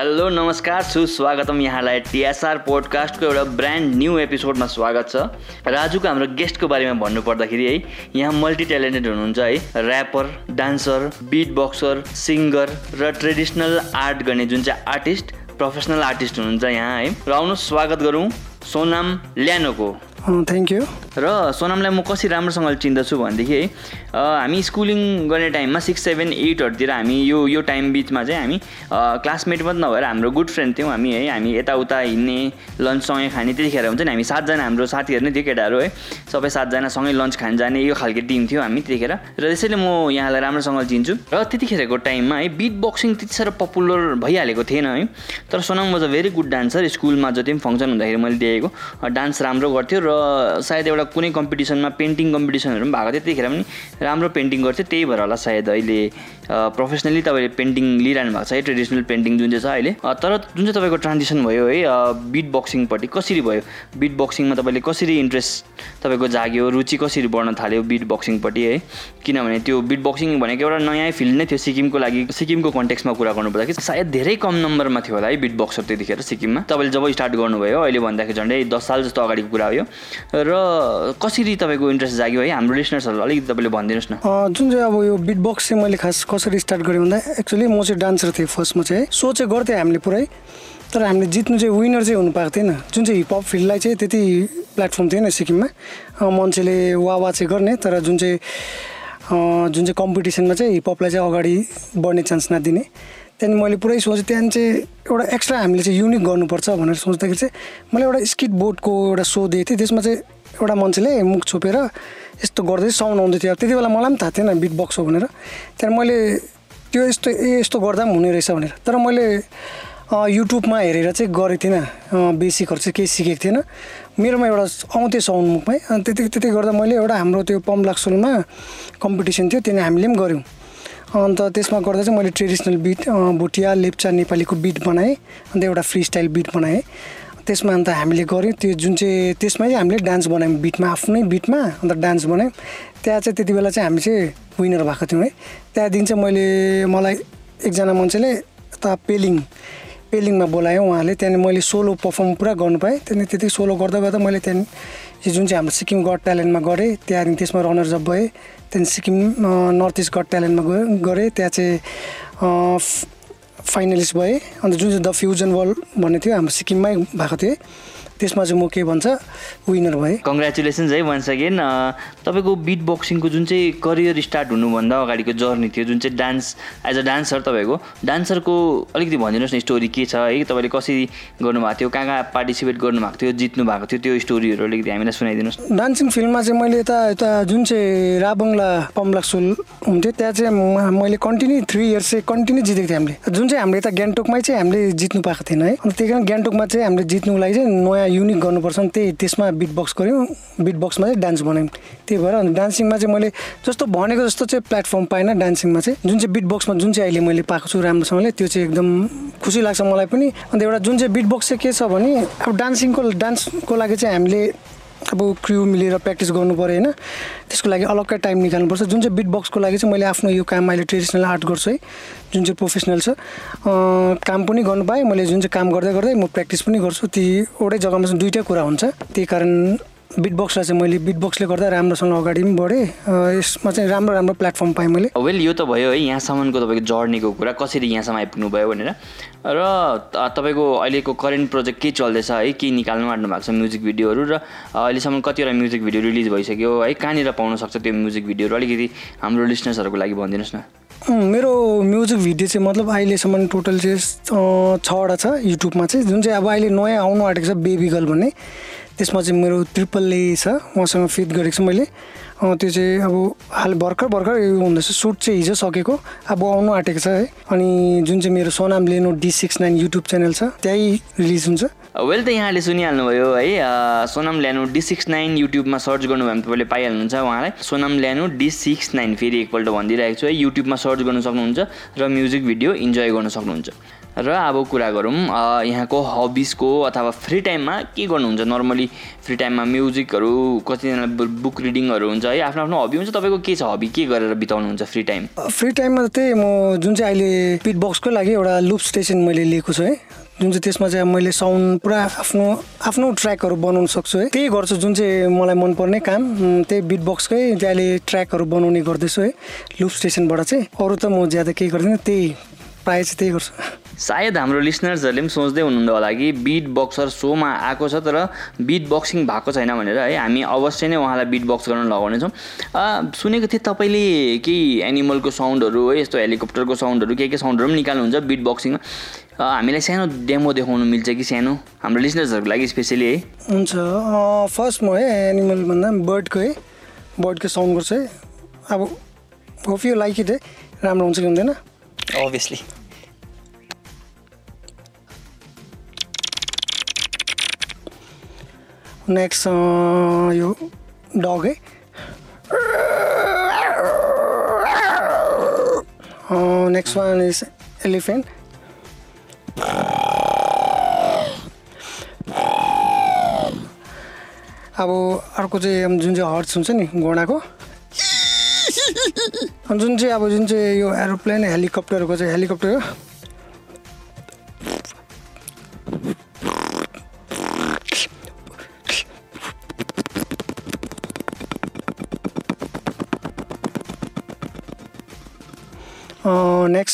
Hello नमस्कार सुस्वागतम यहाँलाई टिएसआर पोडकास्टको एउटा ब्रान्ड न्यू एपिसोडमा स्वागत छ। राजुको हाम्रो गेस्टको बारेमा भन्नुपर्दाखेरि है यहाँ मल्टी ट्यालेन्टेड हुनुहुन्छ है rapper dancer beat boxer singer र ट्रेडिसनल आर्ट गर्ने जुन चाहिँ आर्टिस्ट प्रोफेसनल आर्टिस्ट हुनुहुन्छ यहाँ है। र आउनुहोस् स्वागत गरौँ सोनाम ल्यानोको। थ्याङ्क यू र सोनामलाई म कसरी राम्रोसँगले चिन्दछु भनेदेखि है हामी स्कुलिङ गर्ने टाइममा सिक्स सेभेन एटहरूतिर हामी यो यो टाइम बिचमा चाहिँ हामी क्लासमेट मात्रै नभएर हाम्रो गुड फ्रेन्ड थियौँ हामी है हामी यताउता हिँड्ने लन्चसँगै खाने त्यतिखेर हुन्छ नि हामी सातजना हाम्रो साथीहरू नै थियो केटाहरू है सबै सातजना सँगै लन्च खान जाने यो खालको टिम थियो हामी त्यतिखेर। र त्यसैले म यहाँलाई राम्रोसँगले चिन्छु। र त्यतिखेरको टाइममा है बिट बक्सिङ त्यति साह्रो पपुलर भइहालेको थिएन है तर Sonam was a very good dancer स्कुलमा जति पनि फङ्सन हुँदाखेरि मैले देखेको डान्स राम्रो गर्थ्यो र सायद एउटा कुनै कम्पिटिसनमा पेन्टिङ कम्पिटिसनहरू पनि भएको थियो त्यतिखेर पनि राम्रो पेन्टिङ गर्थ्यो त्यही भएर होला सायद अहिले प्रोफेसनली तपाईँले पेन्टिङ लिइरहनु भएको छ है ट्रेडिसनल पेन्टिङ जुन चाहिँ छ अहिले। तर जुन चाहिँ तपाईँको ट्रान्जेक्सन भयो है बिट बक्सिङपट्टि कसरी भयो? बिट बक्सिङमा तपाईँले कसरी इन्ट्रेस्ट तपाईँको जाग्यो रुचि कसरी बढ्न थाल्यो बिट बक्सिङपट्टि है? किनभने त्यो बिट बक्सिङ भनेको एउटा नयाँ फिल्ड नै थियो सिक्किमको लागि। सिक्किमको कन्टेक्समा कुरा गर्नुपर्दाखेरि सायद धेरै कम नम्बरमा थियो होला है बिट बक्सर त्यतिखेर सिक्किममा। तपाईँले जब स्टार्ट गर्नुभयो अहिले भन्दाखेरि झन्डै दस साल जस्तो अगाडिको कुरा हो र कसरी तपाईँको इन्ट्रेस्ट जाग्यो है? हाम्रो लिसनर्सहरूलाई अलिकति तपाईँले भनिदिनुहोस् न। जुन चाहिँ अब यो बिट बक्स चाहिँ मैले खास कसरी स्टार्ट गरेँ भन्दा एक्चुली म चाहिँ डान्सर थिएँ फर्स्टमा चाहिँ। सो चाहिँ गर्थेँ हामीले पुरै। तर हामीले जित्नु चाहिँ विनर चाहिँ हुनु पाएको थिएन। जुन चाहिँ हिपहप फिल्डलाई चाहिँ त्यति प्लेटफर्म थिएन सिक्किममा। मान्छेले वा वा चाहिँ गर्ने तर जुन चाहिँ जुन चाहिँ कम्पिटिसनमा चाहिँ हिपहपलाई चाहिँ अगाडि बढ्ने चान्स नदिने। त्यहाँदेखि मैले पुरै सोचेँ त्यहाँदेखि चाहिँ एउटा एक्स्ट्रा हामीले चाहिँ युनिक गर्नुपर्छ भनेर सोच्दाखेरि चाहिँ मैले एउटा स्किट बोर्डको एउटा सो दिएको थिएँ त्यसमा चाहिँ एउटा मान्छेले मुख छोपेर यस्तो गर्दै साउन्ड आउँदै थियो। त्यति बेला मलाई पनि थाहा थिएन बिट बक्स हो भनेर। त्यहाँदेखि मैले त्यो यस्तो ए यस्तो गर्दा पनि हुने रहेछ भनेर। तर मैले युट्युबमा हेरेर चाहिँ गरेको थिइनँ। बेसिकहरू चाहिँ केही सिकेको थिएन। मेरोमा एउटा आउँथ्यो साउन्ड मुखमै अनि त्यति त्यति गर्दा मैले एउटा हाम्रो त्यो पम्लाक्सोलमा कम्पिटिसन थियो त्यहाँदेखि हामीले पनि गऱ्यौँ। अन्त त्यसमा गर्दा चाहिँ मैले ट्रेडिसनल बिट भुटिया लेप्चा नेपालीको बिट बनाएँ। अन्त एउटा फ्री स्टाइल बिट बनाएँ। त्यसमा अन्त हामीले गऱ्यौँ। त्यो जुन चाहिँ त्यसमै हामीले डान्स बनायौँ बिटमा आफ्नै बिटमा अन्त डान्स बनायौँ। त्यहाँ चाहिँ त्यति बेला चाहिँ हामी चाहिँ विनर भएको थियौँ है। त्यहाँदेखि चाहिँ मैले मलाई एकजना मान्छेले यता पेलिङ पेलिङमा बोलायो उहाँले। त्यहाँदेखि मैले सोलो पर्फर्म पुरा गर्नु पाएँ। त्यहाँदेखि त्यति सोलो गर्दा गर्दा मैले त्यहाँदेखि जुन चाहिँ हाम्रो सिक्किम गड ट्यालेन्टमा गरेँ त्यहाँदेखि त्यसमा रनर्स अप भएँ। त्यहाँदेखि सिक्किम नर्थ इस्ट गड ट्यालेन्टमा गएँ गरेँ। त्यहाँ चाहिँ फाइनलिस्ट भएँ। अन्त जुन चाहिँ द फ्युजन वर्ल्ड भन्ने थियो हाम्रो सिक्किममै भएको थियो। त्यसमा चाहिँ म के भन्छ विनर भएँ। कङ्ग्रेचुलेसन्स है वान्स अगेन तपाईँको बिट बक्सिङको जुन चाहिँ करियर स्टार्ट हुनुभन्दा अगाडिको जर्नी थियो जुन चाहिँ डान्स एज अ डान्सर तपाईँको डान्सरको अलिकति भनिदिनुहोस् न स्टोरी के छ है तपाईँले कसरी गर्नुभएको थियो कहाँ कहाँ पार्टिसिपेट गर्नुभएको थियो जित्नु भएको थियो त्यो स्टोरीहरू अलिकति हामीलाई सुनाइदिनुहोस्। डान्सिङ फिल्डमा चाहिँ मैले यता यता जुन चाहिँ राबङ्ला पम्लाक्सोल हुन्थ्यो त्यहाँ चाहिँ मैले कन्टिन्यू थ्री इयर्स चाहिँ कन्टिन्यू जितेको थिएँ हामीले। जुन चाहिँ हामीले यता गान्तोकमै चाहिँ हामीले जित्नु पाएको थिएन है। अन्त त्यही कारण गान्तोकमा चाहिँ हामीले जित्नुको लागि चाहिँ नयाँ युनिक गर्नुपर्छ नि त्यही त्यसमा बिट बक्स गऱ्यौँ बिट बक्समा चाहिँ डान्स बनायौँ। त्यही भएर अनि डान्सिङमा चाहिँ मैले जस्तो भनेको जस्तो चाहिँ प्लेटफर्म पाइनँ डान्सिङमा चाहिँ। जुन चाहिँ बिट बक्समा जुन चाहिँ अहिले मैले पाएको छु राम्रोसँगले त्यो चाहिँ एकदम खुसी लाग्छ मलाई पनि। अन्त एउटा जुन चाहिँ बिट बक्स चाहिँ के छ भने अब डान्सिङको डान्सको लागि चाहिँ हामीले अब क्रिउ मिलेर प्र्याक्टिस गर्नु पऱ्यो होइन। त्यसको लागि अलग्गै टाइम निकाल्नुपर्छ। जुन चाहिँ बिट बक्सको लागि चाहिँ मैले आफ्नो यो काम अहिले ट्रेडिसनल आर्ट गर्छु है जुन चाहिँ प्रोफेसनल छ काम पनि गर्नु पाएँ। मैले जुन चाहिँ काम गर्दै गर्दै म प्र्याक्टिस पनि गर्छु। ती एउटै जग्गामा चाहिँ दुइटै कुरा हुन्छ। त्यही कारण बिट बक्सलाई चाहिँ मैले बिट बक्सले गर्दा राम्रोसँग अगाडि पनि बढेँ। यसमा चाहिँ राम्रो राम्रो प्लेटफर्म पाएँ मैले। वेल यो त भयो है यहाँसम्मको तपाईँको जर्नीको कुरा कसरी यहाँसम्म आइपुग्नु भयो भनेर। र तपाईँको अहिलेको करेन्ट प्रोजेक्ट के चल्दैछ है के निकाल्नु आँट्नु भएको छ म्युजिक भिडियोहरू र अहिलेसम्म कतिवटा म्युजिक भिडियो रिलिज भइसक्यो है कहाँनिर पाउन सक्छ त्यो म्युजिक भिडियोहरू अलिकति हाम्रो लिसनर्सहरूको लागि भनिदिनुहोस् न। मेरो म्युजिक भिडियो चाहिँ मतलब अहिलेसम्म टोटल चाहिँ छवटा छ युट्युबमा चाहिँ। जुन चाहिँ अब अहिले नयाँ आउनु आँटेको छ बेबी गर्ल भन्ने। त्यसमा चाहिँ मेरो ट्रिपल ए छ उहाँसँग फिट गरेको छु मैले। त्यो चाहिँ अब हाल भर्खर भर्खर हुँदैछ सुट चाहिँ हिजो सकेको। अब आउनु आँटेको छ है। अनि जुन चाहिँ मेरो Sonam Lhanu D six nine YouTube channel छ त्यहीँ रिलिज हुन्छ। वेल त यहाँले सुनिहाल्नुभयो है। Sonam Lhanu D six nine युट्युबमा सर्च गर्नुभयो भने तपाईँले पाइहाल्नुहुन्छ उहाँलाई। Sonam Lhanu D six nine फेरि एकपल्ट भनिदिइरहेको छु है। युट्युबमा सर्च गर्नु सक्नुहुन्छ र म्युजिक भिडियो इन्जोय गर्नु सक्नुहुन्छ। र अब कुरा गरौँ यहाँको हबिजको अथवा फ्री टाइममा के गर्नुहुन्छ? नर्मली फ्री टाइममा म्युजिकहरू कतिजना बुक रिडिङहरू हुन्छ है? आफ्नो आफ्नो हबी हुन्छ तपाईँको के छ हबी? के गरेर बिताउनुहुन्छ फ्री टाइम? फ्री टाइममा चाहिँ म जुन चाहिँ अहिले पिट बक्सकै लागि एउटा लुप स्टेसन मैले लिएको छु है? जुन चाहिँ त्यसमा चाहिँ मैले साउन्ड पुरा आफ्नो आफ्नो ट्र्याकहरू बनाउन सक्छु है? त्यही गर्छु जुन चाहिँ मलाई मनपर्ने काम त्यही बिट बक्सकै अहिले ट्र्याकहरू बनाउने गर्दैछु है? लुप स्टेसनबाट चाहिँ। अरू त म ज्यादा केही गर्दिनँ त्यही प्रायः चाहिँ त्यही गर्छु। सायद हाम्रो लिसनर्सहरूले पनि सोच्दै हुनुहुन्न होला कि बिट बक्सर सोमा आएको छ तर बिट बक्सिङ भएको छैन भनेर है हामी अवश्य नै उहाँलाई बिट बक्स गर्न लगाउनेछौँ। अ, सुनेको थिएँ तपाईँले केही एनिमलको साउन्डहरू है यस्तो हेलिकप्टरको साउन्डहरू के के साउन्डहरू पनि निकाल्नुहुन्छ बिट बक्सिङमा अ, हामीलाई सानो डेमो देखाउनु मिल्छ कि सानो? हाम्रो लिसनर्सहरूको लागि स्पेसली है। हुन्छ फर्स्ट म है एनिमल भन्दा बर्डको है बर्डको साउन्ड गर्छु है। अब होप यु लाइक इट है। राम्रो हुन्छ कि हुँदैन? अभियसली नेक्स्ट यो डग है नेक्स्ट वान इज एलिफेन्ट अब अर्को चाहिँ जुन चाहिँ हर्स हुन्छ नि घोडाको। जुन चाहिँ अब जुन चाहिँ यो एरोप्लेन हेलिकप्टरको चाहिँ हेलिकप्टर हो।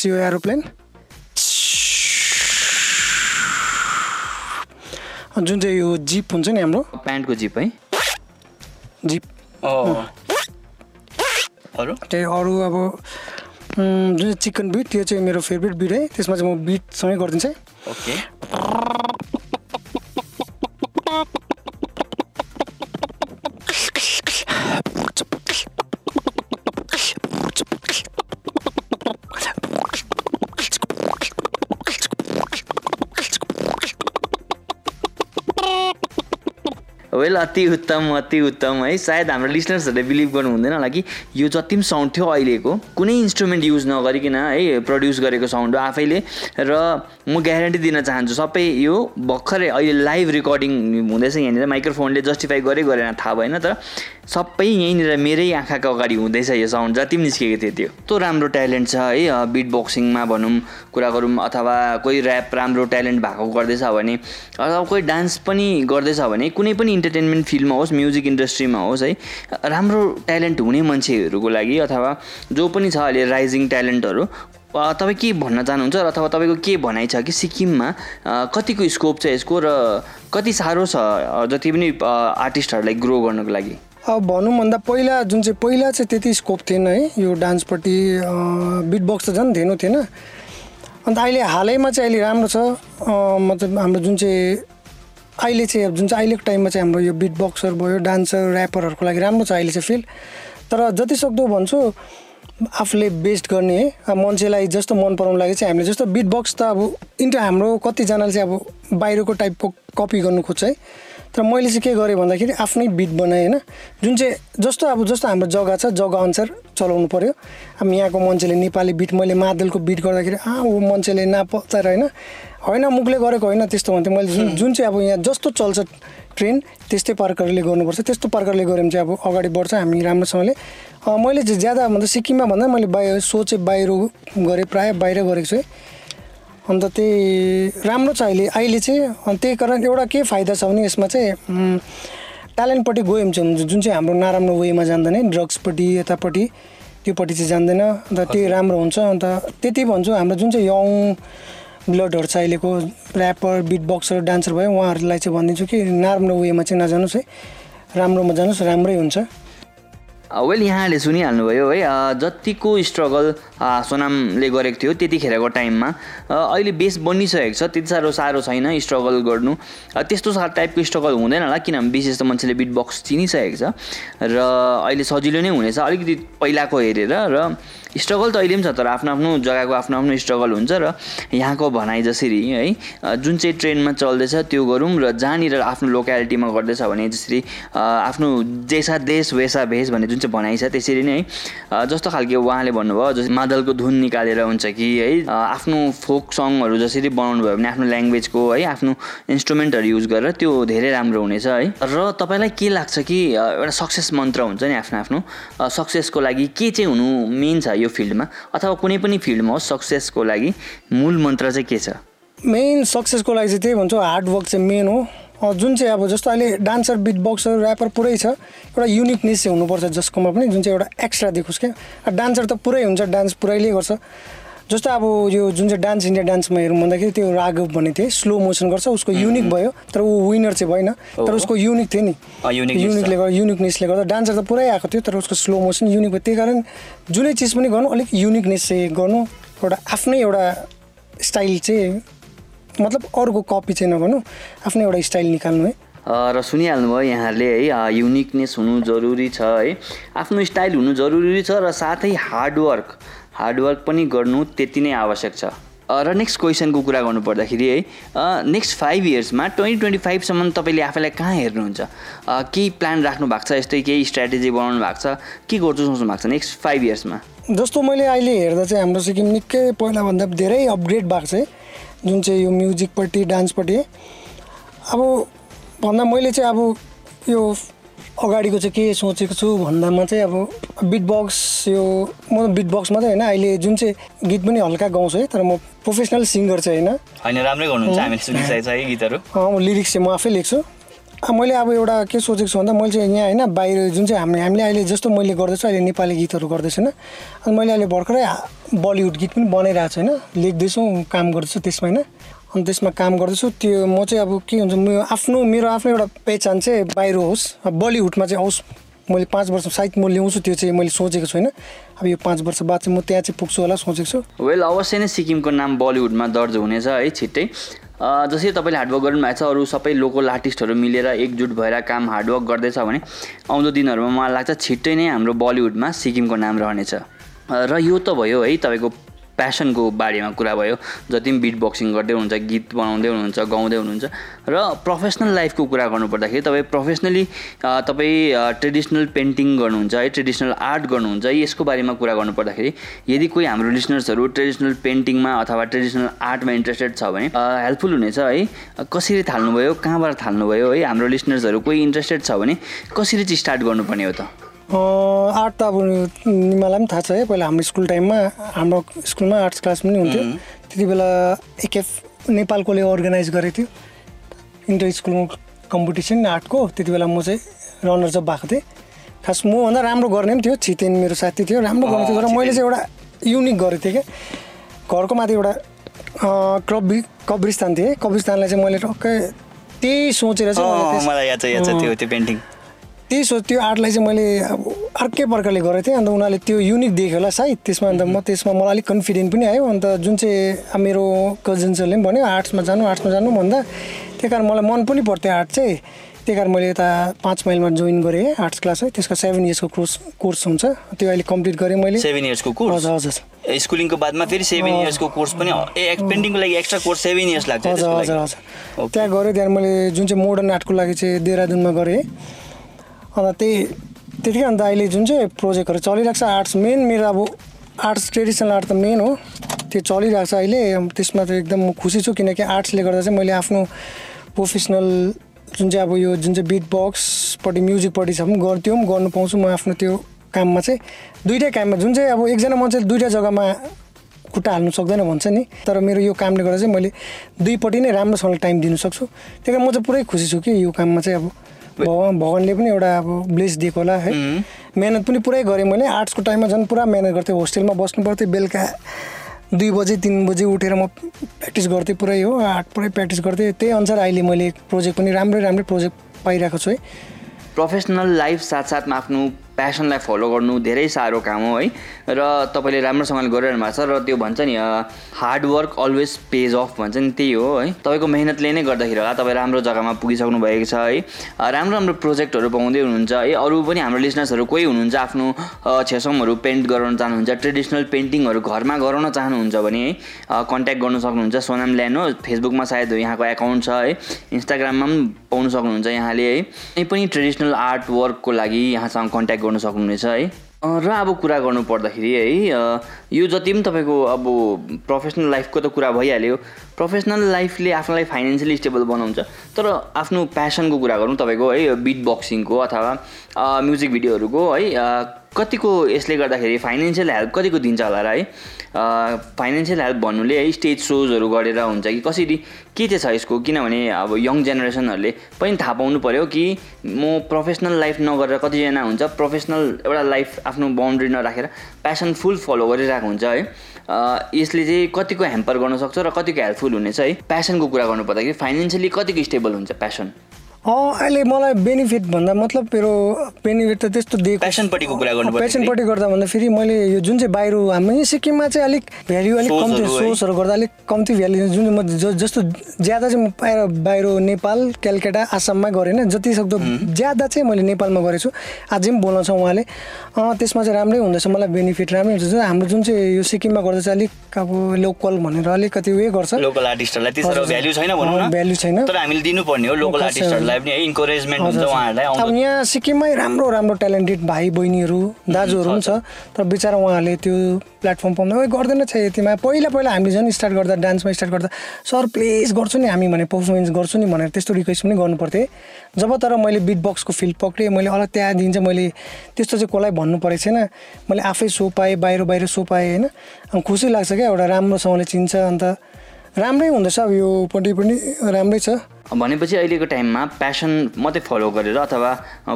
यो एरोप्लेन? जुन चाहिँ यो जिप हुन्छ नि हाम्रो? प्यान्टको जिप है। जिप। अरू? त्यही अरू अब जुन चाहिँ चिकन बिट त्यो चाहिँ मेरो फेभरेट बिट है। त्यसमा चाहिँ म बिटसँगै गरिदिन्छु है। ओके। अति उत्तम अति उत्तम। है सायद हाम्रो लिसनर्सहरूले बिलिभ गर्नु हुँदैन होला कि यो जति पनि साउन्ड थियो अहिलेको कुनै इन्स्ट्रुमेन्ट युज नगरिकन है प्रड्युस गरेको साउन्ड हो आफैले। र म ग्यारेन्टी दिन चाहन्छु सबै यो भर्खरै अहिले लाइभ रेकर्डिङ हुँदैछ यहाँनिर माइक्रोफोनले जस्टिफाई गरे गरेन थाहा भएन तर सबै यहीँनिर मेरै आँखाको अगाडि हुँदैछ यो साउन्ड जति पनि निस्केको थियो त्यो। कस्तो राम्रो ट्यालेन्ट छ है बिट बक्सिङमा भनौँ कुरा गरौँ अथवा कोही ऱ्याप राम्रो ट्यालेन्ट भएको गर्दैछ भने अथवा कोही डान्स पनि गर्दैछ भने कुनै पनि इन्टरटेनमेन्ट फिल्डमा होस् म्युजिक इन्डस्ट्रीमा होस् है राम्रो ट्यालेन्ट हुने मान्छेहरूको लागि अथवा जो पनि छ अहिले राइजिङ ट्यालेन्टहरू तपाईँ के भन्न चाहनुहुन्छ र अथवा तपाईँको के भनाइ छ कि सिक्किममा कतिको स्कोप छ यसको र कति साह्रो छ जति पनि आर्टिस्टहरूलाई ग्रो गर्नको लागि? अब भनौँ भन्दा पहिला जुन चाहिँ पहिला चाहिँ त्यति स्कोप थिएन है यो डान्सपट्टि बिट बक्स त झन् धेनु थिएन। अन्त अहिले हालैमा चाहिँ अहिले राम्रो छ। मतलब हाम्रो जुन चाहिँ अहिले चाहिँ जुन चाहिँ अहिलेको टाइममा चाहिँ हाम्रो यो बिट बक्सर भयो डान्सर ऱ्यापरहरूको लागि राम्रो छ अहिले चाहिँ फिल्ड तर जति सक्दो भन्छु आफूले बेस्ट गर्ने है मान्छेलाई जस्तो मन पराउनु लागि चाहिँ हामीले जस्तो बिट बक्स त अब इन्टु हाम्रो कतिजनाले चाहिँ अब बाहिरको टाइपको कपी गर्नु खोज्छ है। तर मैले चाहिँ के गरेँ भन्दाखेरि आफ्नै बिट बनाएँ होइन। जुन चाहिँ जस्तो अब जस्तो हाम्रो जग्गा छ जग्गा अनुसार चलाउनु पऱ्यो अब यहाँको मान्छेले नेपाली बिट मैले मादलको बिट गर्दाखेरि आ ऊ मान्छेले नापचार होइन। होइन मुखले गरेको होइन त्यस्तो भन्थेँ मैले जुन जुन चाहिँ अब यहाँ जस्तो चल्छ ट्रेन त्यस्तै प्रकारले गर्नुपर्छ। त्यस्तो प्रकारले गऱ्यो भने चाहिँ अब अगाडि बढ्छ हामी राम्रोसँगले। मैले चाहिँ ज्यादा भन्दा सिक्किममा भन्दा मैले बाहिर सो चाहिँ बाहिर गरेँ प्रायः बाहिर गरेको छु है। अन्त त्यही राम्रो छ अहिले। अहिले चाहिँ अनि त्यही कारण एउटा के फाइदा छ भने यसमा चाहिँ ट्यालेन्टपट्टि गयो भने चाहिँ हुन्छ जुन चाहिँ हाम्रो नराम्रो वेमा जाँदैन ड्रग्सपट्टि यतापट्टि त्योपट्टि चाहिँ जान्दैन अन्त त्यही राम्रो हुन्छ। अन्त त्यति भन्छु हाम्रो जुन चाहिँ यङ ब्लडहरू छ अहिलेको ऱ्यापर बिट बक्सर डान्सर भयो उहाँहरूलाई चाहिँ भनिदिन्छु कि नराम्रो वेमा चाहिँ नजानुहोस् है। राम्रोमा जानुहोस् राम्रै हुन्छ। वेल यहाँले सुनिहाल्नुभयो है जतिको स्ट्रगल सोनामले गरेको थियो त्यतिखेरको टाइममा। अहिले बेस बनिसकेको छ त्यति साह्रो साह्रो छैन स्ट्रगल गर्नु। त्यस्तो टाइपको स्ट्रगल हुँदैन होला किनभने विशेष त मान्छेले बिट बक्स चिनिसकेको छ। र अहिले सजिलो नै हुनेछ अलिकति पहिलाको हेरेर र स्ट्रगल त अहिले पनि छ तर आफ्नो आफ्नो जग्गाको आफ्नो आफ्नो स्ट्रगल हुन्छ र यहाँको भनाइ जसरी है जुन चाहिँ ट्रेनमा चल्दैछ त्यो गरौँ र जहाँनिर आफ्नो लोकालिटीमा गर्दैछ भने जसरी आफ्नो जैसा देश वैसा भेष भन्ने जुन चाहिँ भनाइ छ त्यसरी नै है जस्तो खालके उहाँले भन्नुभयो जस्तै मादलको धुन निकालेर हुन्छ कि है आफ्नो फोक सङहरू जसरी बनाउनु भयो भने आफ्नो ल्याङ्ग्वेजको है आफ्नो इन्स्ट्रुमेन्टहरू युज गरेर त्यो धेरै राम्रो हुनेछ है। र तपाईँलाई के लाग्छ कि एउटा सक्सेस मन्त्र हुन्छ नि आफ्नो आफ्नो सक्सेसको लागि के चाहिँ हुनु मेन छ यो फिल्डमा? अथवा कुनै पनि फिल्डमा होस् सक्सेसको लागि मूल मन्त्र चाहिँ के छ? मेन सक्सेसको लागि चाहिँ त्यही भन्छु हार्डवर्क चाहिँ मेन हो। जुन चाहिँ अब जस्तो अहिले डान्सर बिट बक्सर ऱ्यापर पुरै छ एउटा युनिकनेस चाहिँ हुनुपर्छ जसकोमा पनि जुन चाहिँ एउटा एक्स्ट्रा देखोस् क्या। डान्सर त पुरै हुन्छ डान्स पुरैले गर्छ। जस्तो अब यो जुन चाहिँ डान्स इन्डिया डान्समा हेरौँ भन्दाखेरि त्यो राघव भन्ने थिएँ स्लो मोसन गर्छ उसको युनिक भयो तर ऊ विनर चाहिँ भएन तर उसको युनिक थियो नि। युनिकले गर्दा युनिकनेसले गर्दा डान्सर त पुरै आएको थियो तर उसको स्लो मोसन युनिक भयो। त्यही कारण जुनै चिज पनि गर्नु अलिक युनिकनेस चाहिँ गर्नु एउटा आफ्नै एउटा स्टाइल चाहिँ मतलब अरूको कपी चाहिँ नगर्नु आफ्नै एउटा स्टाइल निकाल्नु है। र सुनिहाल्नुभयो यहाँहरूले है युनिकनेस हुनु जरुरी छ है। आफ्नो स्टाइल हुनु जरुरी छ र साथै हार्डवर्क हार्डवर्क पनि गर्नु त्यति नै आवश्यक छ। र नेक्स्ट क्वेसनको कुरा गर्नु पर्दाखेरि है नेक्स्ट फाइभ इयर्समा ट्वेन्टी ट्वेन्टी फाइभसम्म तपाईँले आफैलाई कहाँ हेर्नुहुन्छ? केही प्लान राख्नु भएको छ? यस्तै केही स्ट्राटेजी बनाउनु भएको छ? के गर्छु सोच्नु भएको छ नेक्स्ट फाइभ इयर्समा जस्तो मैले अहिले हेर्दा चाहिँ हाम्रो सिक्किम निकै पहिलाभन्दा धेरै अपग्रेड भएको छ है। जुन चाहिँ यो म्युजिकपट्टि डान्सपट्टि। अब भन्दा मैले चाहिँ अब यो अगाडिको चाहिँ के सोचेको छु भन्दामा चाहिँ अब बिट बक्स यो म बिट बक्स मात्रै होइन अहिले जुन चाहिँ गीत पनि हल्का गाउँछु है तर म प्रोफेसनल सिङ्गर चाहिँ होइन। होइन राम्रै हामीले सुनिसकेको छ है गीतहरू। लिरिक्स चाहिँ म आफै लेख्छु। मैले अब एउटा के सोचेको छु भन्दा मैले चाहिँ यहाँ होइन बाहिर जुन चाहिँ हामी हामीले अहिले जस्तो मैले गर्दैछु अहिले नेपाली गीतहरू गर्दैछु होइन। अनि मैले अहिले भर्खरै बलिउड गीत पनि बनाइरहेको छु होइन लेख्दैछु काम गर्दैछु त्यसमा होइन। अनि त्यसमा काम गर्दैछु। त्यो म चाहिँ अब के हुन्छ मेरो आफ्नो मेरो आफ्नो एउटा पहिचान चाहिँ बाहिर होस्। बलिउडमा चाहिँ आओस् मैले पाँच वर्ष सायद म ल्याउँछु त्यो चाहिँ मैले सोचेको छु होइन अब यो पाँच वर्ष बाद चाहिँ म त्यहाँ चाहिँ पुग्छु होला सोचेको छु। वेल अवश्य नै सिक्किमको नाम बलिउडमा दर्ज हुनेछ है छिट्टै। जसरी तपाईँले हार्डवर्क गर्नुभएको छ अरू सबै लोकल आर्टिस्टहरू मिलेर एकजुट भएर काम हार्डवर्क गर्दैछ भने आउँदो दिनहरूमा मलाई लाग्छ छिट्टै नै हाम्रो बलिउडमा सिक्किमको नाम रहनेछ। र यो त भयो है तपाईँको प्यासनको बारेमा कुरा भयो जति पनि बिट बक्सिङ गर्दै हुनुहुन्छ गीत बनाउँदै हुनुहुन्छ गाउँदै हुनुहुन्छ र प्रोफेसनल लाइफको कुरा गर्नुपर्दाखेरि तपाईँ प्रोफेसनली तपाईँ ट्रेडिसनल पेन्टिङ गर्नुहुन्छ है ट्रेडिसनल आर्ट गर्नुहुन्छ यसको बारेमा कुरा गर्नुपर्दाखेरि यदि कोही हाम्रो लिसनर्सहरू ट्रेडिसनल पेन्टिङमा अथवा ट्रेडिसनल आर्टमा इन्ट्रेस्टेड छ भने हेल्पफुल हुनेछ है कसरी थाल्नुभयो कहाँबाट थाल्नुभयो है हाम्रो लिसनर्सहरू कोही इन्ट्रेस्टेड छ भने कसरी चाहिँ स्टार्ट गर्नुपर्ने हो त? आर्ट त अब निमालाई पनि थाहा छ है पहिला हाम्रो स्कुल टाइममा हाम्रो स्कुलमा आर्ट्स क्लास पनि हुन्थ्यो। त्यति बेला एकेफ नेपालकोले अर्गनाइज गरेको थियो इन्टर स्कुल कम्पिटिसन आर्टको त्यति बेला म चाहिँ रनर चाहिँ भएको थिएँ। खास मभन्दा राम्रो गर्ने पनि थियो छितेन मेरो साथी थियो राम्रो गर्ने थियो। तर मैले चाहिँ एउटा युनिक गरेको थिएँ क्या। घरको माथि एउटा कब्रि कब्रिस्तान थिएँ। कब्रिस्तानलाई चाहिँ मैले टक्कै त्यही सोचेर चाहिँ मलाई याद छ याद छ। त्यो त्यो पेन्टिङ त्यही सोच त्यो आर्टलाई चाहिँ मैले अब अर्कै प्रकारले गरेको थिएँ। अन्त उनीहरूले त्यो युनिक देख्यो होला सायद त्यसमा अन्त म त्यसमा मलाई अलिक कन्फिडेन्ट पनि आयो। अन्त जुन चाहिँ मेरो कजन्सहरूले पनि भन्यो आर्ट्समा जानु आर्ट्समा जानु भन्दा त्यही कारण मलाई मन पनि पर्थ्यो आर्ट चाहिँ। त्यही कारण मैले यता पाँच माइलमा जोइन गरेँ आर्ट्स क्लास है। त्यसको सेभेन इयर्सको कोर्स कोर्स हुन्छ। त्यो अहिले कम्प्लिट गरेँ मैले। सेभेन इयर्सको कोर्स हजुर हजुर स्कुलिङको बादमा फेरि सेभेन इयर्सको कोर्स पनि पेन्टिङको लागि एक्स्ट्रा कोर्स सेभेन इयर्स लाग्छ हजुर हजुर हजुर। त्यहाँ गऱ्यो त्यहाँ मैले जुन चाहिँ मोडर्न आर्टको लागि चाहिँ देहरादुनमा गरेँ। अन्त त्यही त्यतिकै अन्त अहिले जुन चाहिँ प्रोजेक्टहरू चलिरहेको छ आर्ट्स मेन मेरो अब आर्ट्स ट्रेडिसनल आर्ट त मेन हो। त्यो चलिरहेको छ अहिले त्यसमा चाहिँ एकदम म खुसी छु किनकि आर्ट्सले गर्दा चाहिँ मैले आफ्नो प्रोफेसनल जुन चाहिँ अब यो जुन चाहिँ बिट बक्सपट्टि म्युजिकपट्टि छ पनि गर त्यो पनि गर्नु पाउँछु म आफ्नो त्यो काममा चाहिँ। दुइटै काममा जुन चाहिँ अब एकजना मान्छेले दुइटा जग्गामा खुट्टा हाल्नु सक्दैन भन्छ नि। तर मेरो यो कामले गर्दा चाहिँ मैले दुईपट्टि नै राम्रोसँगले टाइम दिनु सक्छु। त्यही कारण म चाहिँ पुरै खुसी छु कि यो काममा चाहिँ अब भगवान् भगवान्ले पनि एउटा अब ब्लेस दिएको होला है। मिहिनेत पनि पुरै गरेँ मैले। आर्ट्सको टाइममा झन् पुरा मिहिनेत गर्थेँ। होस्टेलमा बस्नु पर्थ्यो। बेलुका दुई बजे तिन बजे उठेर म प्र्याक्टिस गर्थेँ पुरै हो। आर्ट पुरै प्र्याक्टिस गर्थेँ। त्यही अनुसार अहिले मैले प्रोजेक्ट पनि राम्रै राम्रै प्रोजेक्ट पाइरहेको छु है। प्रोफेसनल लाइफ साथसाथमा आफ्नो प्यासनलाई फलो गर्नु धेरै साह्रो काम हो है। र तपाईँले राम्रोसँगले गरिरहनु भएको छ र त्यो भन्छ नि हार्डवर्क अलवेज पेज अफ भन्छ नि त्यही हो है। तपाईँको मेहनतले नै गर्दाखेरि होला तपाईँ राम्रो जग्गामा पुगिसक्नु भएको छ है। राम्रो राम्रो प्रोजेक्टहरू पाउँदै हुनुहुन्छ है। अरू पनि हाम्रो लिसनर्सहरू कोही हुनुहुन्छ आफ्नो छेसमहरू पेन्ट गराउन चाहनुहुन्छ ट्रेडिसनल पेन्टिङहरू घरमा गराउन चाहनुहुन्छ भने है कन्ट्याक्ट गर्नु सक्नुहुन्छ। सोनाम ल्यान फेसबुकमा सायद यहाँको एकाउन्ट छ है। इन्स्टाग्राममा पनि पाउनु सक्नुहुन्छ यहाँले है। कुनै पनि ट्रेडिसनल आर्ट वर्कको लागि यहाँसँग कन्ट्याक्ट गर्न सक्नुहुनेछ है। र अब कुरा गर्नु पर्दाखेरि है यो जति पनि तपाईँको अब प्रोफेसनल लाइफको त कुरा भइहाल्यो। प्रोफेसनल लाइफले आफूलाई फाइनेन्सियली स्टेबल बनाउँछ। तर आफ्नो प्यासनको कुरा गरौँ तपाईँको है बिट बक्सिङको अथवा म्युजिक भिडियोहरूको है कतिको यसले गर्दाखेरि फाइनेन्सियल हेल्प कतिको दिन्छ होला र है? फाइनेन्सियल हेल्प भन्नुले है स्टेज सोजहरू गरेर हुन्छ कि कसरी के चाहिँ छ यसको? किनभने अब यङ जेनेरेसनहरूले पनि थाहा पाउनु पऱ्यो कि म प्रोफेसनल लाइफ नगरेर कतिजना हुन्छ प्रोफेसनल एउटा लाइफ आफ्नो बााउन्ड्री नराखेर प्यासन फुल फलो गरिरहेको हुन्छ है। यसले चाहिँ कतिको ह्याम्पर गर्न सक्छ र कतिको हेल्पफुल हुनेछ है? प्यासनको कुरा गर्नु पर्दाखेरि फाइनेन्सियली कतिको स्टेबल हुन्छ? प्यासन अहिले मलाई बेनिफिट भन्दा मतलब मेरो बेनिफिट त त्यस्तो दिएको प्यासनपट्टिको कुरा गर्नु पर्दाखेरि पेसेन्टपट्टि गर्दा भन्दा फेरि मैले यो जुन चाहिँ बाहिर हाम्रो यहीँ सिक्किममा चाहिँ अलिक भ्याल्यु अलिक कम्ती सोर्सहरू गर्दा अलिक कम्ती भ्याल्यु जुन म जस्तो ज्यादा चाहिँ म बाहिर बाहिर नेपाल कलकत्ता आसाममा गरेँ होइन जति सक्दो ज्यादा चाहिँ मैले नेपालमा गरेको छु अझै पनि बोलाउँछ उहाँले। त्यसमा चाहिँ राम्रै हुँदैछ मलाई बेनिफिट राम्रै हुन्छ। जुन हाम्रो जुन चाहिँ यो सिक्किममा गर्दा चाहिँ अलिक अब लोकल भनेर अलिकति उयो गर्छ। लोकल आर्टिस्टहरूलाई। भ्याल्यु छैन छैन। तर हामीले दिनुपर्ने हो लोकल खासै आर्टिस्टहरूलाई पनि इन्करेजमेन्ट हुन्छ उहाँहरूलाई अब यहाँ सिक्किममै राम्रो राम्रो ट्यालेन्टेड भाइ बहिनीहरू दाजुहरू पनि छ तर बिचरा उहाँहरूले त्यो प्लेटफर्म पाउँदा ओइ गर्दैन छ यतिमा। पहिला पहिला हामीले झन् स्टार्ट गर्दा डान्समा स्टार्ट गर्दा सर प्लिज गर्छु नि हामी भने पर्फर्मेन्स गर्छु नि भनेर त्यस्तो रिक्वेस्ट पनि गर्नु पर्थ्यो। जब तर मैले बिट बक्सको फिल्ड पक्रेँ मैले अलग त्यहाँदेखि चाहिँ मैले त्यस्तो चाहिँ कसलाई भन्नु परेको छैन। मैले आफै सो पाएँ बाहिर बाहिर सो पाएँ होइन। खुसी लाग्छ क्या एउटा राम्रोसँगले चिन्छ। अन्त राम्रै हुँदैछ अब योपट्टि पनि राम्रै छ। भनेपछि अहिलेको टाइममा प्यासन मात्रै फलो गरेर अथवा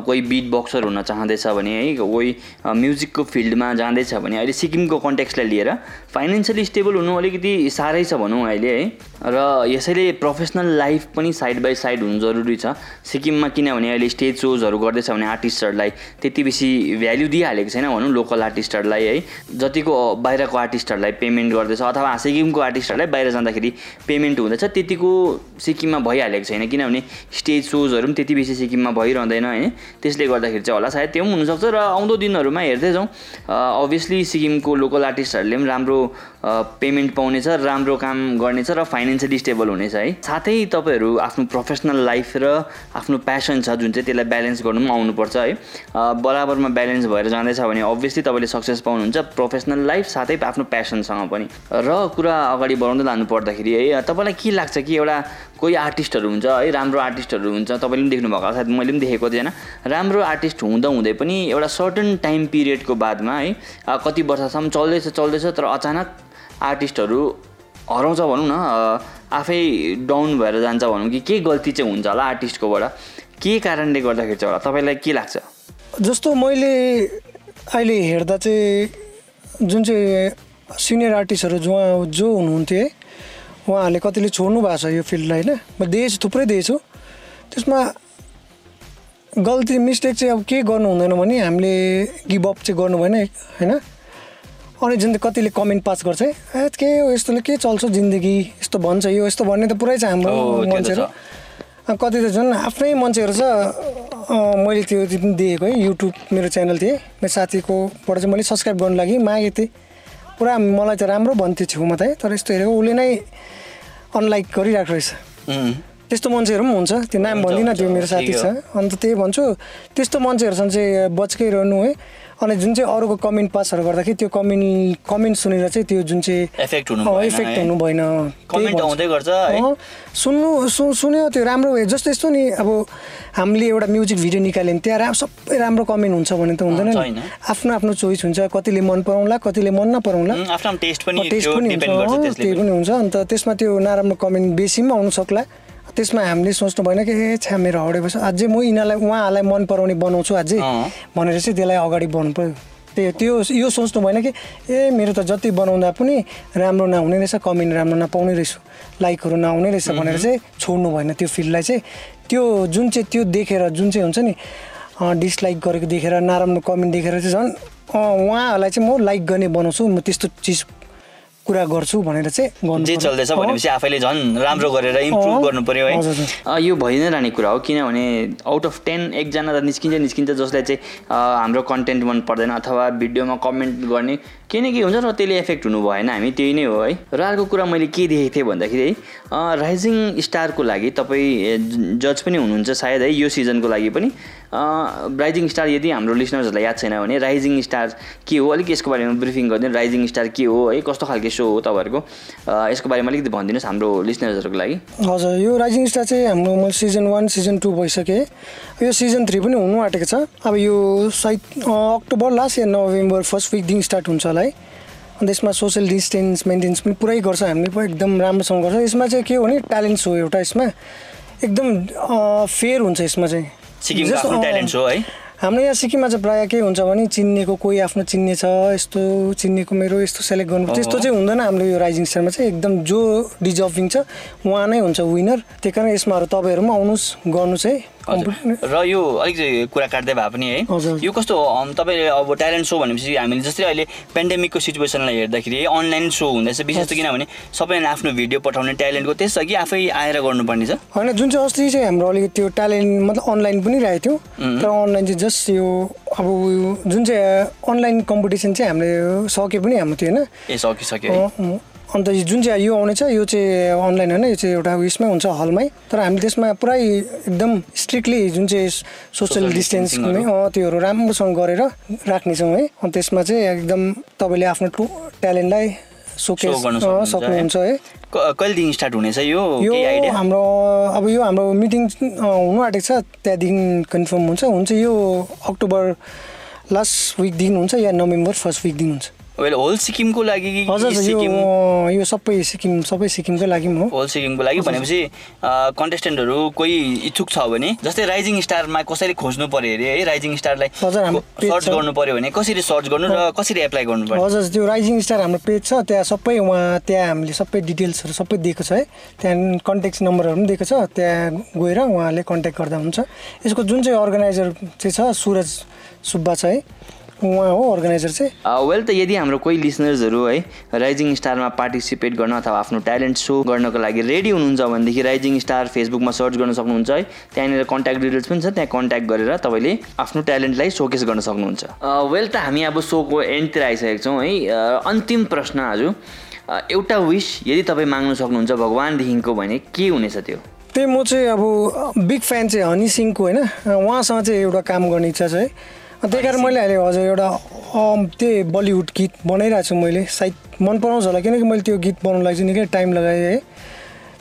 कोही बिट बक्सर हुन चाहँदैछ भने है कोही म्युजिकको फिल्डमा जाँदैछ भने अहिले सिक्किमको कन्टेक्सलाई लिएर फाइनेन्सियली स्टेबल हुनु अलिकति साह्रै छ भनौँ अहिले है। र यसैले प्रोफेसनल लाइफ पनि साइड बाई साइड हुनु जरुरी छ। सिक्किममा किनभने अहिले स्टेज सोजहरू गर्दैछ भने आर्टिस्टहरूलाई त्यति बेसी भ्याल्यु दिइहालेको छैन भनौँ लोकल आर्टिस्टहरूलाई है। जतिको बाहिरको आर्टिस्टहरूलाई पेमेन्ट गर्दैछ अथवा सिक्किमको आर्टिस्टहरूलाई बाहिर जाँदाखेरि पेमेन्ट हुँदैछ त्यतिको सिक्किममा भइहालेको छैन किनभने स्टेज सोजहरू पनि त्यति बेसी सिक्किममा भइरहँदैन होइन त्यसले गर्दाखेरि चाहिँ होला सायद त्यो पनि हुनसक्छ र आउँदो दिनहरूमा हेर्दै जाउँ। अभियसली सिक्किमको लोकल आर्टिस्टहरूले पनि राम्रो पेमेन्ट पाउनेछ राम्रो काम गर्नेछ र फाइनेन्सियली स्टेबल हुनेछ है। साथै तपाईँहरू आफ्नो प्रोफेसनल लाइफ र आफ्नो प्यासन छ जुन चाहिँ त्यसलाई ब्यालेन्स गर्नु पनि आउनुपर्छ है। बराबरमा ब्यालेन्स भएर जाँदैछ भने अभियसली तपाईँले सक्सेस पाउनुहुन्छ प्रोफेसनल लाइफ साथै आफ्नो प्यासनसँग पनि। र कुरा अगाडि बढाउँदै लानु पर्दाखेरि है तपाईँलाई के लाग्छ कि एउटा कोही आर्टिस्टहरू हुन्छ है राम्रो आर्टिस्टहरू हुन्छ तपाईँले पनि देख्नुभएको होला, सायद मैले पनि देखेको थिएन। राम्रो आर्टिस्ट हुँदा हुँदै पनि एउटा सर्टन टाइम पिरियडको बादमा है कति वर्षसम्म चल्दैछ चल्दैछ तर अचानक आर्टिस्टहरू हराउँछ भनौँ न आफै डाउन भएर जान्छ भनौँ कि के गल्ती चाहिँ हुन्छ होला आर्टिस्टकोबाट? के कारणले गर्दाखेरि चाहिँ होला? तपाईँलाई के लाग्छ? जस्तो मैले अहिले हेर्दा चाहिँ जुन चाहिँ सिनियर आर्टिस्टहरू जो जो हुनुहुन्थ्यो है उहाँहरूले कतिले छोड्नु भएको छ यो फिल्डलाई होइन? म दिएछु थुप्रै दिएछु त्यसमा गल्ती मिस्टेक चाहिँ अब के गर्नु हुँदैन भने हामीले गिभअप चाहिँ गर्नु भएन होइन? अनि जुन चाहिँ कतिले कमेन्ट पास गर्छ है के हो यस्तोले के चल्छ जिन्दगी? यस्तो भन्छ यो यस्तो भन्ने त पुरै छ हाम्रो मान्छेहरू। कति त झन् आफ्नै मान्छेहरू छ। मैले त्यो त्यो पनि दिएको है युट्युब मेरो च्यानल थिएँ। मेरो साथीकोबाट चाहिँ मैले सब्सक्राइब गर्नु लागि मागेको थिएँ। पुरा मलाई त राम्रो भन्थ्यो छेउमा त है तर यस्तो हेरेको उसले नै अनलाइक गरिरहेको रहेछ। त्यस्तो मान्छेहरू पनि हुन्छ। त्यो नाम भन्दिनँ त्यो मेरो साथी छ। अन्त त्यही भन्छु त्यस्तो मान्छेहरूसँग चाहिँ बचकै रहनु है। अनि जुन चाहिँ अरूको कमेन्ट पासहरू गर्दाखेरि त्यो कमेन्ट कमेन्ट सुनेर चाहिँ त्यो जुन चाहिँ Effect हुनु इफेक्ट? हुनु भएन। सुन्नु सु सुन्यो त्यो राम्रो भयो। जस्तो यस्तो नि अब हामीले एउटा म्युजिक भिडियो निकाल्यो भने त्यहाँ सबै राम्रो कमेन्ट हुन्छ भने त हुँदैन। नि। आफ्नो आफ्नो चोइस हुन्छ कतिले मन पराउला कतिले मन नपराउला। टेस्ट पनि हुन्छ। त्यही। पनि। हुन्छ। अन्त त्यसमा त्यो नराम्रो कमेन्ट बेसी पनि आउनु सक्ला त्यसमा हामीले सोच्नु भएन कि ए छ्या मेरो हडेपछि अझै म यिनीहरूलाई उहाँहरूलाई मन पराउने बनाउँछु अझै। भनेर चाहिँ त्यसलाई अगाडि बढ्नु पऱ्यो त्यो त्यो यो सोच्नु भएन कि ए मेरो त जति बनाउँदा पनि राम्रो नहुने रहेछ कमेन्ट राम्रो नपाउने रहेछ लाइकहरू नआउने रहेछ भनेर चाहिँ छोड्नु भएन त्यो फिल्डलाई चाहिँ। त्यो जुन चाहिँ त्यो देखेर जुन चाहिँ हुन्छ नि डिसलाइक गरेको देखेर नराम्रो कमेन्ट देखेर चाहिँ झन् उहाँहरूलाई चाहिँ म लाइक गर्ने बनाउँछु। म त्यस्तो चिजको कुरा गर्छु भनेर चाहिँ गर्नु जे। चल्दैछ भनेपछि आफैले झन् राम्रो गरेर इम्प्रुभ गर्नु पर्यो है। यो भइ नै रहने कुरा हो किनभने आउट अफ टेन एकजना त निस्किन्छ निस्किन्छ जसलाई चाहिँ हाम्रो कन्टेन्ट मन पर्दैन अथवा भिडियोमा कमेन्ट गर्ने केही न केही हुन्छ र त्यसले एफेक्ट हुनु भएन हामी त्यही नै हो है। र अर्को कुरा मैले के देखेको थिएँ भन्दाखेरि राइजिङ स्टारको लागि तपाईँ जज पनि हुनुहुन्छ सायद है यो सिजनको लागि पनि। राइजिङ स्टार यदि हाम्रो लिसनर्सहरूलाई याद छैन भने राइजिङ स्टार के हो? अलिक यसको बारेमा ब्रिफिङ गरिदिनु। राइजिङ स्टार के हो है? कस्तो खालको सो हो तपाईँहरूको? यसको बारेमा अलिकति भनिदिनुहोस् हाम्रो लिसनर्सहरूको लागि। हजुर यो राइजिङ स्टार चाहिँ हाम्रो मैले सिजन वान सिजन टू भइसकेँ। यो सिजन थ्री पनि हुनु आँटेको छ। अब यो सायद अक्टोबर लास्ट या नोभेम्बर फर्स्ट विकदेखि स्टार्ट हुन्छ होला। है अन्त यसमा सोसियल डिस्टेन्स मेन्टेन्स पनि पुरै गर्छ हामीले पनि एकदम राम्रोसँग गर्छ। यसमा चाहिँ के हो भने ट्यालेन्ट हो एउटा यसमा। एकदम फेयर हुन्छ यसमा चाहिँ। है हाम्रो यहाँ सिक्किममा चाहिँ प्रायः के हुन्छ भने चिन्नेको कोही आफ्नो चिन्ने छ यस्तो चिन्नेको मेरो यस्तो सेलेक्ट गर्नु त्यस्तो चाहिँ हुँदैन हाम्रो यो राइजिङ स्टारमा चाहिँ। एकदम जो डिजर्भिङ छ उहाँ नै हुन्छ विनर त्यही कारण यसमा तपाईँहरू पनि आउनुहोस् गर्नु चाहिँ कम्पिट र यो अलिक कुरा काट्दै भए पनि है। यो कस्तो हो, तपाईँले अब ट्यालेन्ट सो भनेपछि हामीले जस्तै अहिले पेन्डेमिकको सिचुएसनलाई हेर्दाखेरि अनलाइन सो हुँदैछ। विशेष त किनभने सबैले आफ्नो भिडियो पठाउने ट्यालेन्टको त्यस कि आफै आएर गर्नुपर्ने छ। होइन जुन चाहिँ अस्ति चाहिँ हाम्रो अलिकति त्यो ट्यालेन्ट मतलब अनलाइन पनि राखेको थियो। तर अनलाइन चाहिँ जस्ट यो अब जुन चाहिँ अनलाइन कम्पिटिसन चाहिँ हामीले सके पनि हाम्रो थियो होइन। ए सकिसक्यो। अन्त जुन चाहिँ यो आउने छ यो चाहिँ अनलाइन होइन यो चाहिँ एउटा उयसमै हुन्छ हलमै। तर हामीले त्यसमा पुरै एकदम स्ट्रिक्टली जुन चाहिँ सोसियल डिस्टेन्स। त्योहरू राम्रोसँग गरेर राख्नेछौँ है। अनि त्यसमा चाहिँ एकदम तपाईँले आफ्नो टु ट्यालेन्टलाई सोकेस सक्नुहुन्छ है। कहिलेदेखि स्टार्ट हुनेछ यो? यो हाम्रो अब यो हाम्रो मिटिङ हुनु आँटेको छ त्यहाँदेखि कन्फर्म हुन्छ। हुन्छ यो अक्टोबर लास्ट विकदेखि हुन्छ या नोभेम्बर फर्स्ट विकदेखि हुन्छ। वेल होल सिक्किमको लागि सिक्किम? यो सबै सिक्किम सबै सिक्किमकै लागि हो। होल सिक्किमको लागि भनेपछि कन्टेस्टेन्टहरू कोही इच्छुक छ भने जस्तै राइजिङ स्टारमा कसरी खोज्नु पर्यो अरे है राइजिङ स्टारलाई सर्च। गर्नु पर्यो भने कसरी सर्च गर्नु र कसरी एप्लाई गर्नु पर्यो? हजुर त्यो राइजिङ स्टार हाम्रो पेज छ त्यहाँ सबै उहाँ त्यहाँ हामीले सबै डिटेल्सहरू सबै दिएको छ है। त्यहाँ कन्ट्याक्ट नम्बरहरू पनि दिएको छ त्यहाँ गएर उहाँले कन्ट्याक्ट गर्दा हुन्छ। यसको जुन चाहिँ अर्गनाइजर चाहिँ छ सुरज सुब्बा छ है। उहाँ हो अर्गनाइजर चाहिँ? वेल त यदि हाम्रो कोही लिसनर्सहरू है राइजिङ स्टारमा पार्टिसिपेट गर्न अथवा आफ्नो ट्यालेन्ट सो गर्नको लागि रेडी हुनुहुन्छ भनेदेखि राइजिङ स्टार फेसबुकमा सर्च गर्न सक्नुहुन्छ है त्यहाँनिर कन्ट्याक्ट डिटेल्स पनि छ त्यहाँ कन्ट्याक्ट गरेर तपाईँले आफ्नो ट्यालेन्टलाई सोकेस गर्न सक्नुहुन्छ। वेल त हामी अब सोको एन्डतिर आइसकेको छौँ है अन्तिम प्रश्न आज एउटा विस यदि तपाईँ माग्न सक्नुहुन्छ भगवान्देखिको भने के हुनेछ त्यो? त्यही म चाहिँ अब बिग फ्यान चाहिँ हनी सिंहको होइन उहाँसँग चाहिँ एउटा काम गर्ने इच्छा छ है। त्यही कारण मैले अहिले हजुर एउटा त्यही बलिउड गीत बनाइरहेको छु मैले। सायद मन पराउँछ होला किनकि मैले त्यो गीत बनाउनुलाई चाहिँ निकै टाइम लगाएँ है।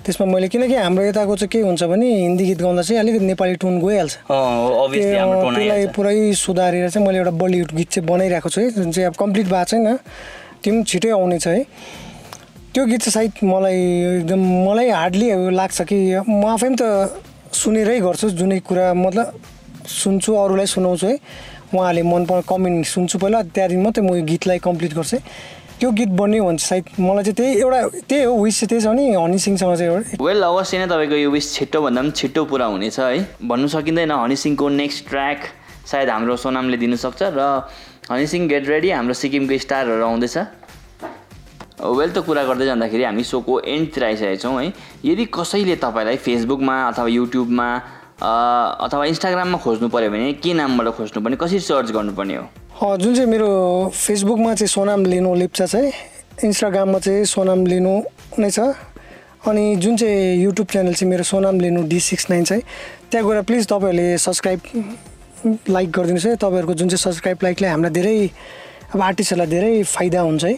त्यसमा मैले किनकि हाम्रो यताको चाहिँ के हुन्छ भने हिन्दी गीत गाउँदा चाहिँ अलिकति नेपाली टोन गइहाल्छ। त्यसलाई पुरै सुधारेर चाहिँ मैले एउटा बलिउड गीत चाहिँ बनाइरहेको छु है। जुन चाहिँ अब कम्प्लिट भएको छैन त्यो पनि छिटै आउनेछ है। त्यो गीत चाहिँ सायद मलाई एकदम मलाई हार्डली लाग्छ कि म आफै पनि त सुनेरै गर्छु जुनै कुरा मतलब सुन्छु अरूलाई सुनाउँछु है। उहाँहरूले मन पर कमेन्ट सुन्छु पहिला त्यहाँदेखि मात्रै म यो गीतलाई कम्प्लिट गर्छु। त्यो गीत बन्यो भने सायद मलाई चाहिँ त्यही एउटा त्यही हो विस चाहिँ त्यही छ भने हनी सिंहसँग चाहिँ एउटा। वेल अवश्य नै तपाईँको यो विस छिट्टोभन्दा पनि छिट्टो पुरा हुनेछ है। भन्नु सकिँदैन हनी सिंहको नेक्स्ट ट्र्याक सायद हाम्रो सोनामले दिनसक्छ र हनी सिंह गेट रेडी हाम्रो सिक्किमको स्टारहरू आउँदैछ। वेल त कुरा गर्दै जाँदाखेरि हामी सोको एन्डतिर आइसकेका छौँ है। यदि कसैले तपाईँलाई फेसबुकमा अथवा युट्युबमा अथवा इन्स्टाग्राममा खोज्नु पऱ्यो भने के नामबाट खोज्नुपर्ने कसरी सर्च गर्नुपर्ने हो? जुन चाहिँ मेरो फेसबुकमा चाहिँ सोनाम लिनु लेप्चा छ है इन्स्टाग्राममा चाहिँ सोनाम लिनु नै छ। अनि जुन चाहिँ युट्युब च्यानल चाहिँ मेरो सोनाम लिनु डी सिक्स नाइन छ है त्यहाँ गएर प्लिज तपाईँहरूले सब्सक्राइब लाइक गरिदिनुहोस् है। तपाईँहरूको जुन चाहिँ सब्सक्राइब लाइकले हामीलाई धेरै अब आर्टिस्टहरूलाई धेरै फाइदा हुन्छ है।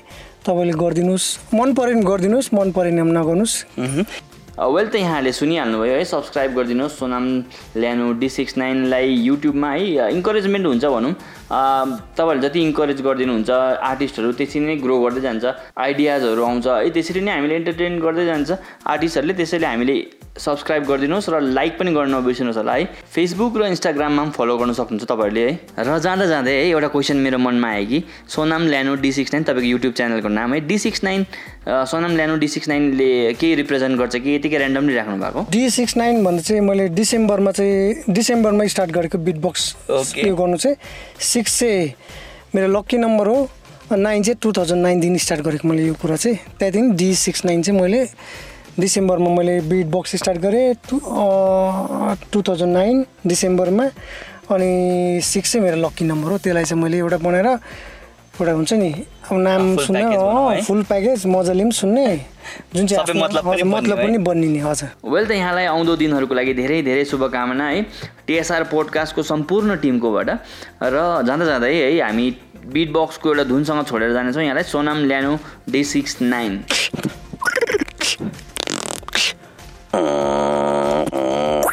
तपाईँले गरिदिनुहोस् मन पऱ्यो भने गरिदिनुहोस् मन परेन भने नगर्नुहोस् वेल त यहाँहरूले सुनिहाल्नुभयो है सब्सक्राइब गरिदिनुहोस्। सोनाम ल्यानो डी सिक्स नाइनलाई युट्युबमा है इन्करेजमेन्ट हुन्छ भनौँ। तपाईँहरूले जति इन्करेज गरिदिनुहुन्छ आर्टिस्टहरू त्यसरी नै ग्रो गर्दै जान्छ आइडियाजहरू आउँछ है त्यसरी नै हामीले इन्टरटेन गर्दै जान्छ। आर्टिस्टहरूले त्यसैले हामीले सब्सक्राइब गरिदिनुहोस् र लाइक पनि गर्न नबिर्सिनुहोस् होला है। फेसबुक र इन्स्टाग्राममा पनि फलो गर्न सक्नुहुन्छ तपाईँहरूले है। र जाँदा जाँदै है एउटा क्वेसन मेरो मनमा आयो कि Sonam Lhanu D six nine तपाईँको युट्युब च्यानलको नाम है। D six nine Sonam Lhanu D six नाइनले के रिप्रेजेन्ट गर्छ? कि यतिकै ऱ्यान्डमली राख्नु भएको? डी सिक्स नाइन भन्दा चाहिँ मैले डिसेम्बरमा चाहिँ डिसेम्बरमा स्टार्ट गरेको बिट बक्स. यो गर्नु चाहिँ सिक्स चाहिँ मेरो लक्की नम्बर हो। नाइन चाहिँ टु थाउजन्ड नाइनदेखि स्टार्ट गरेको मैले यो कुरा चाहिँ। त्यहाँदेखि डी सिक्स नाइन चाहिँ मैले डिसेम्बरमा मैले बिट बक्स स्टार्ट गरेँ। टु टु थाउजन्ड नाइन डिसेम्बरमा अनि सिक्स चाहिँ मेरो लक्की नम्बर हो। त्यसलाई चाहिँ मैले एउटा बनाएर एउटा हुन्छ नि? अब नाम सुन्न। है। फुल प्याकेज मजाले पनि सुन्ने। जुन चाहिँ मतलब पनि बनिने हजुर वेल त यहाँलाई आउँदो दिनहरूको लागि धेरै धेरै शुभकामना है। टिएसआर पोडकास्टको सम्पूर्ण टिमकोबाट र जाँदा जाँदै है हामी बिट बक्सको एउटा धुनसँग छोडेर जानेछौँ। यहाँलाई Sonam Lhanu D six nine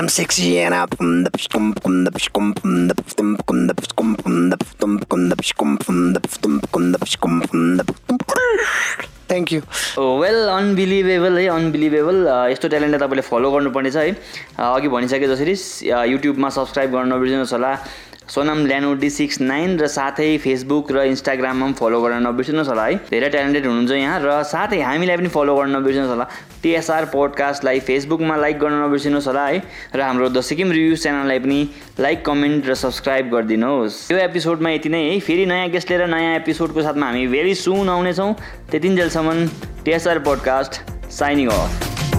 I'm sexy and I'm thank you well unbelievable है अनबिलिभेबल यस्तो ट्यालेन्टलाई तपाईँले फलो गर्नुपर्नेछ है। अ, अघि भनिसके जसरी युट्युबमा सब्सक्राइब गर्न नबिर्सिनुहोस् होला। Sonam Lhanu D six nine र साथै फेसबुक र इन्स्टाग्राममा पनि फलो गर्न नबिर्सिनुहोस् होला है। धेरै ट्यालेन्टेड हुनुहुन्छ यहाँ र साथै हामीलाई पनि फलो गर्न नबिर्सिनुहोस् होला। टिएसआर पोडकास्टलाई फेसबुकमा लाइक गर्न नबिर्सिनुहोस् होला है। र हाम्रो द सिक्किम रिभ्यू च्यानललाई पनि लाइक कमेन्ट र सब्सक्राइब गरिदिनुहोस्। यो एपिसोडमा यति नै है। फेरि नयाँ गेस्ट लिएर नयाँ एपिसोडको साथमा हामी भेरी सुन आउनेछौँ। त्यतिन्जेलसम्म टिएसआर पोडकास्ट साइनिङ अफ